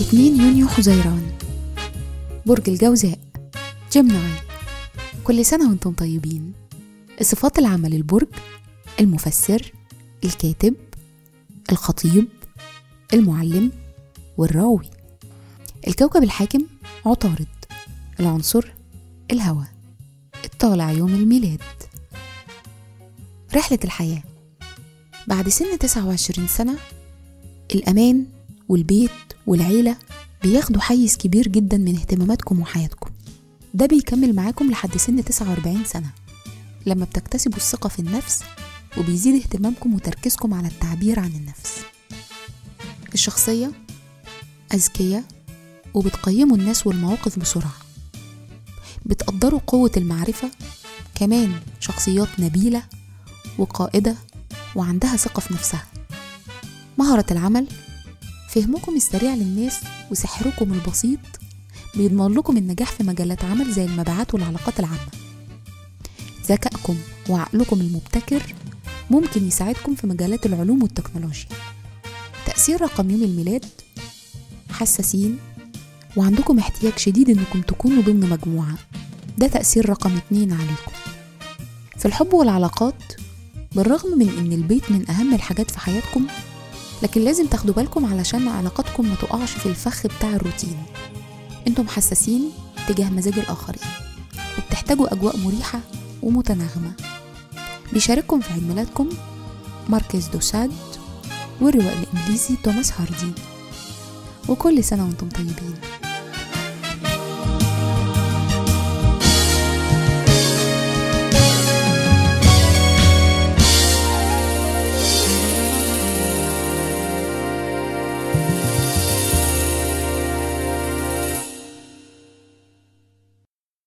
2 يونيو حزيران برج الجوزاء. جيمناي كل سنة وأنتم طيبين. صفات العمل البرج المفسر الكاتب الخطيب المعلم والراوي. الكوكب الحاكم عطارد. العنصر الهواء. الطالع يوم الميلاد. رحلة الحياة بعد سن 29 سنة الأمان والبيت والعيلة بياخدوا حيز كبير جدا من اهتماماتكم وحياتكم. ده بيكمل معاكم لحد سن 49 سنة. لما بتكتسبوا الثقة في النفس وبيزيد اهتمامكم وتركيزكم على التعبير عن النفس. الشخصية أذكياء وبتقيموا الناس والمواقف بسرعة. بتقدروا قوة المعرفة كمان شخصيات نبيلة وقائدة وعندها ثقة في نفسها. مهرة العمل فهمكم السريع للناس وسحركم البسيط بيضمن لكم النجاح في مجالات عمل زي المبيعات والعلاقات العامة. ذكائكم وعقلكم المبتكر ممكن يساعدكم في مجالات العلوم والتكنولوجيا. تأثير رقم يوم الميلاد حساسين وعندكم احتياج شديد إنكم تكونوا ضمن مجموعة. ده تأثير رقم اتنين عليكم. في الحب والعلاقات بالرغم من إن البيت من أهم الحاجات في حياتكم لكن لازم تاخدوا بالكم علشان علاقاتكم ما تقعش في الفخ بتاع الروتين. أنتم حساسين تجاه مزاج الآخرين وبتحتاجوا أجواء مريحة ومتناغمة. بيشارككم في عيد ميلادكم ماركيز دوساد والروائي الإنجليزي توماس هاردي. وكل سنة وأنتم طيبين.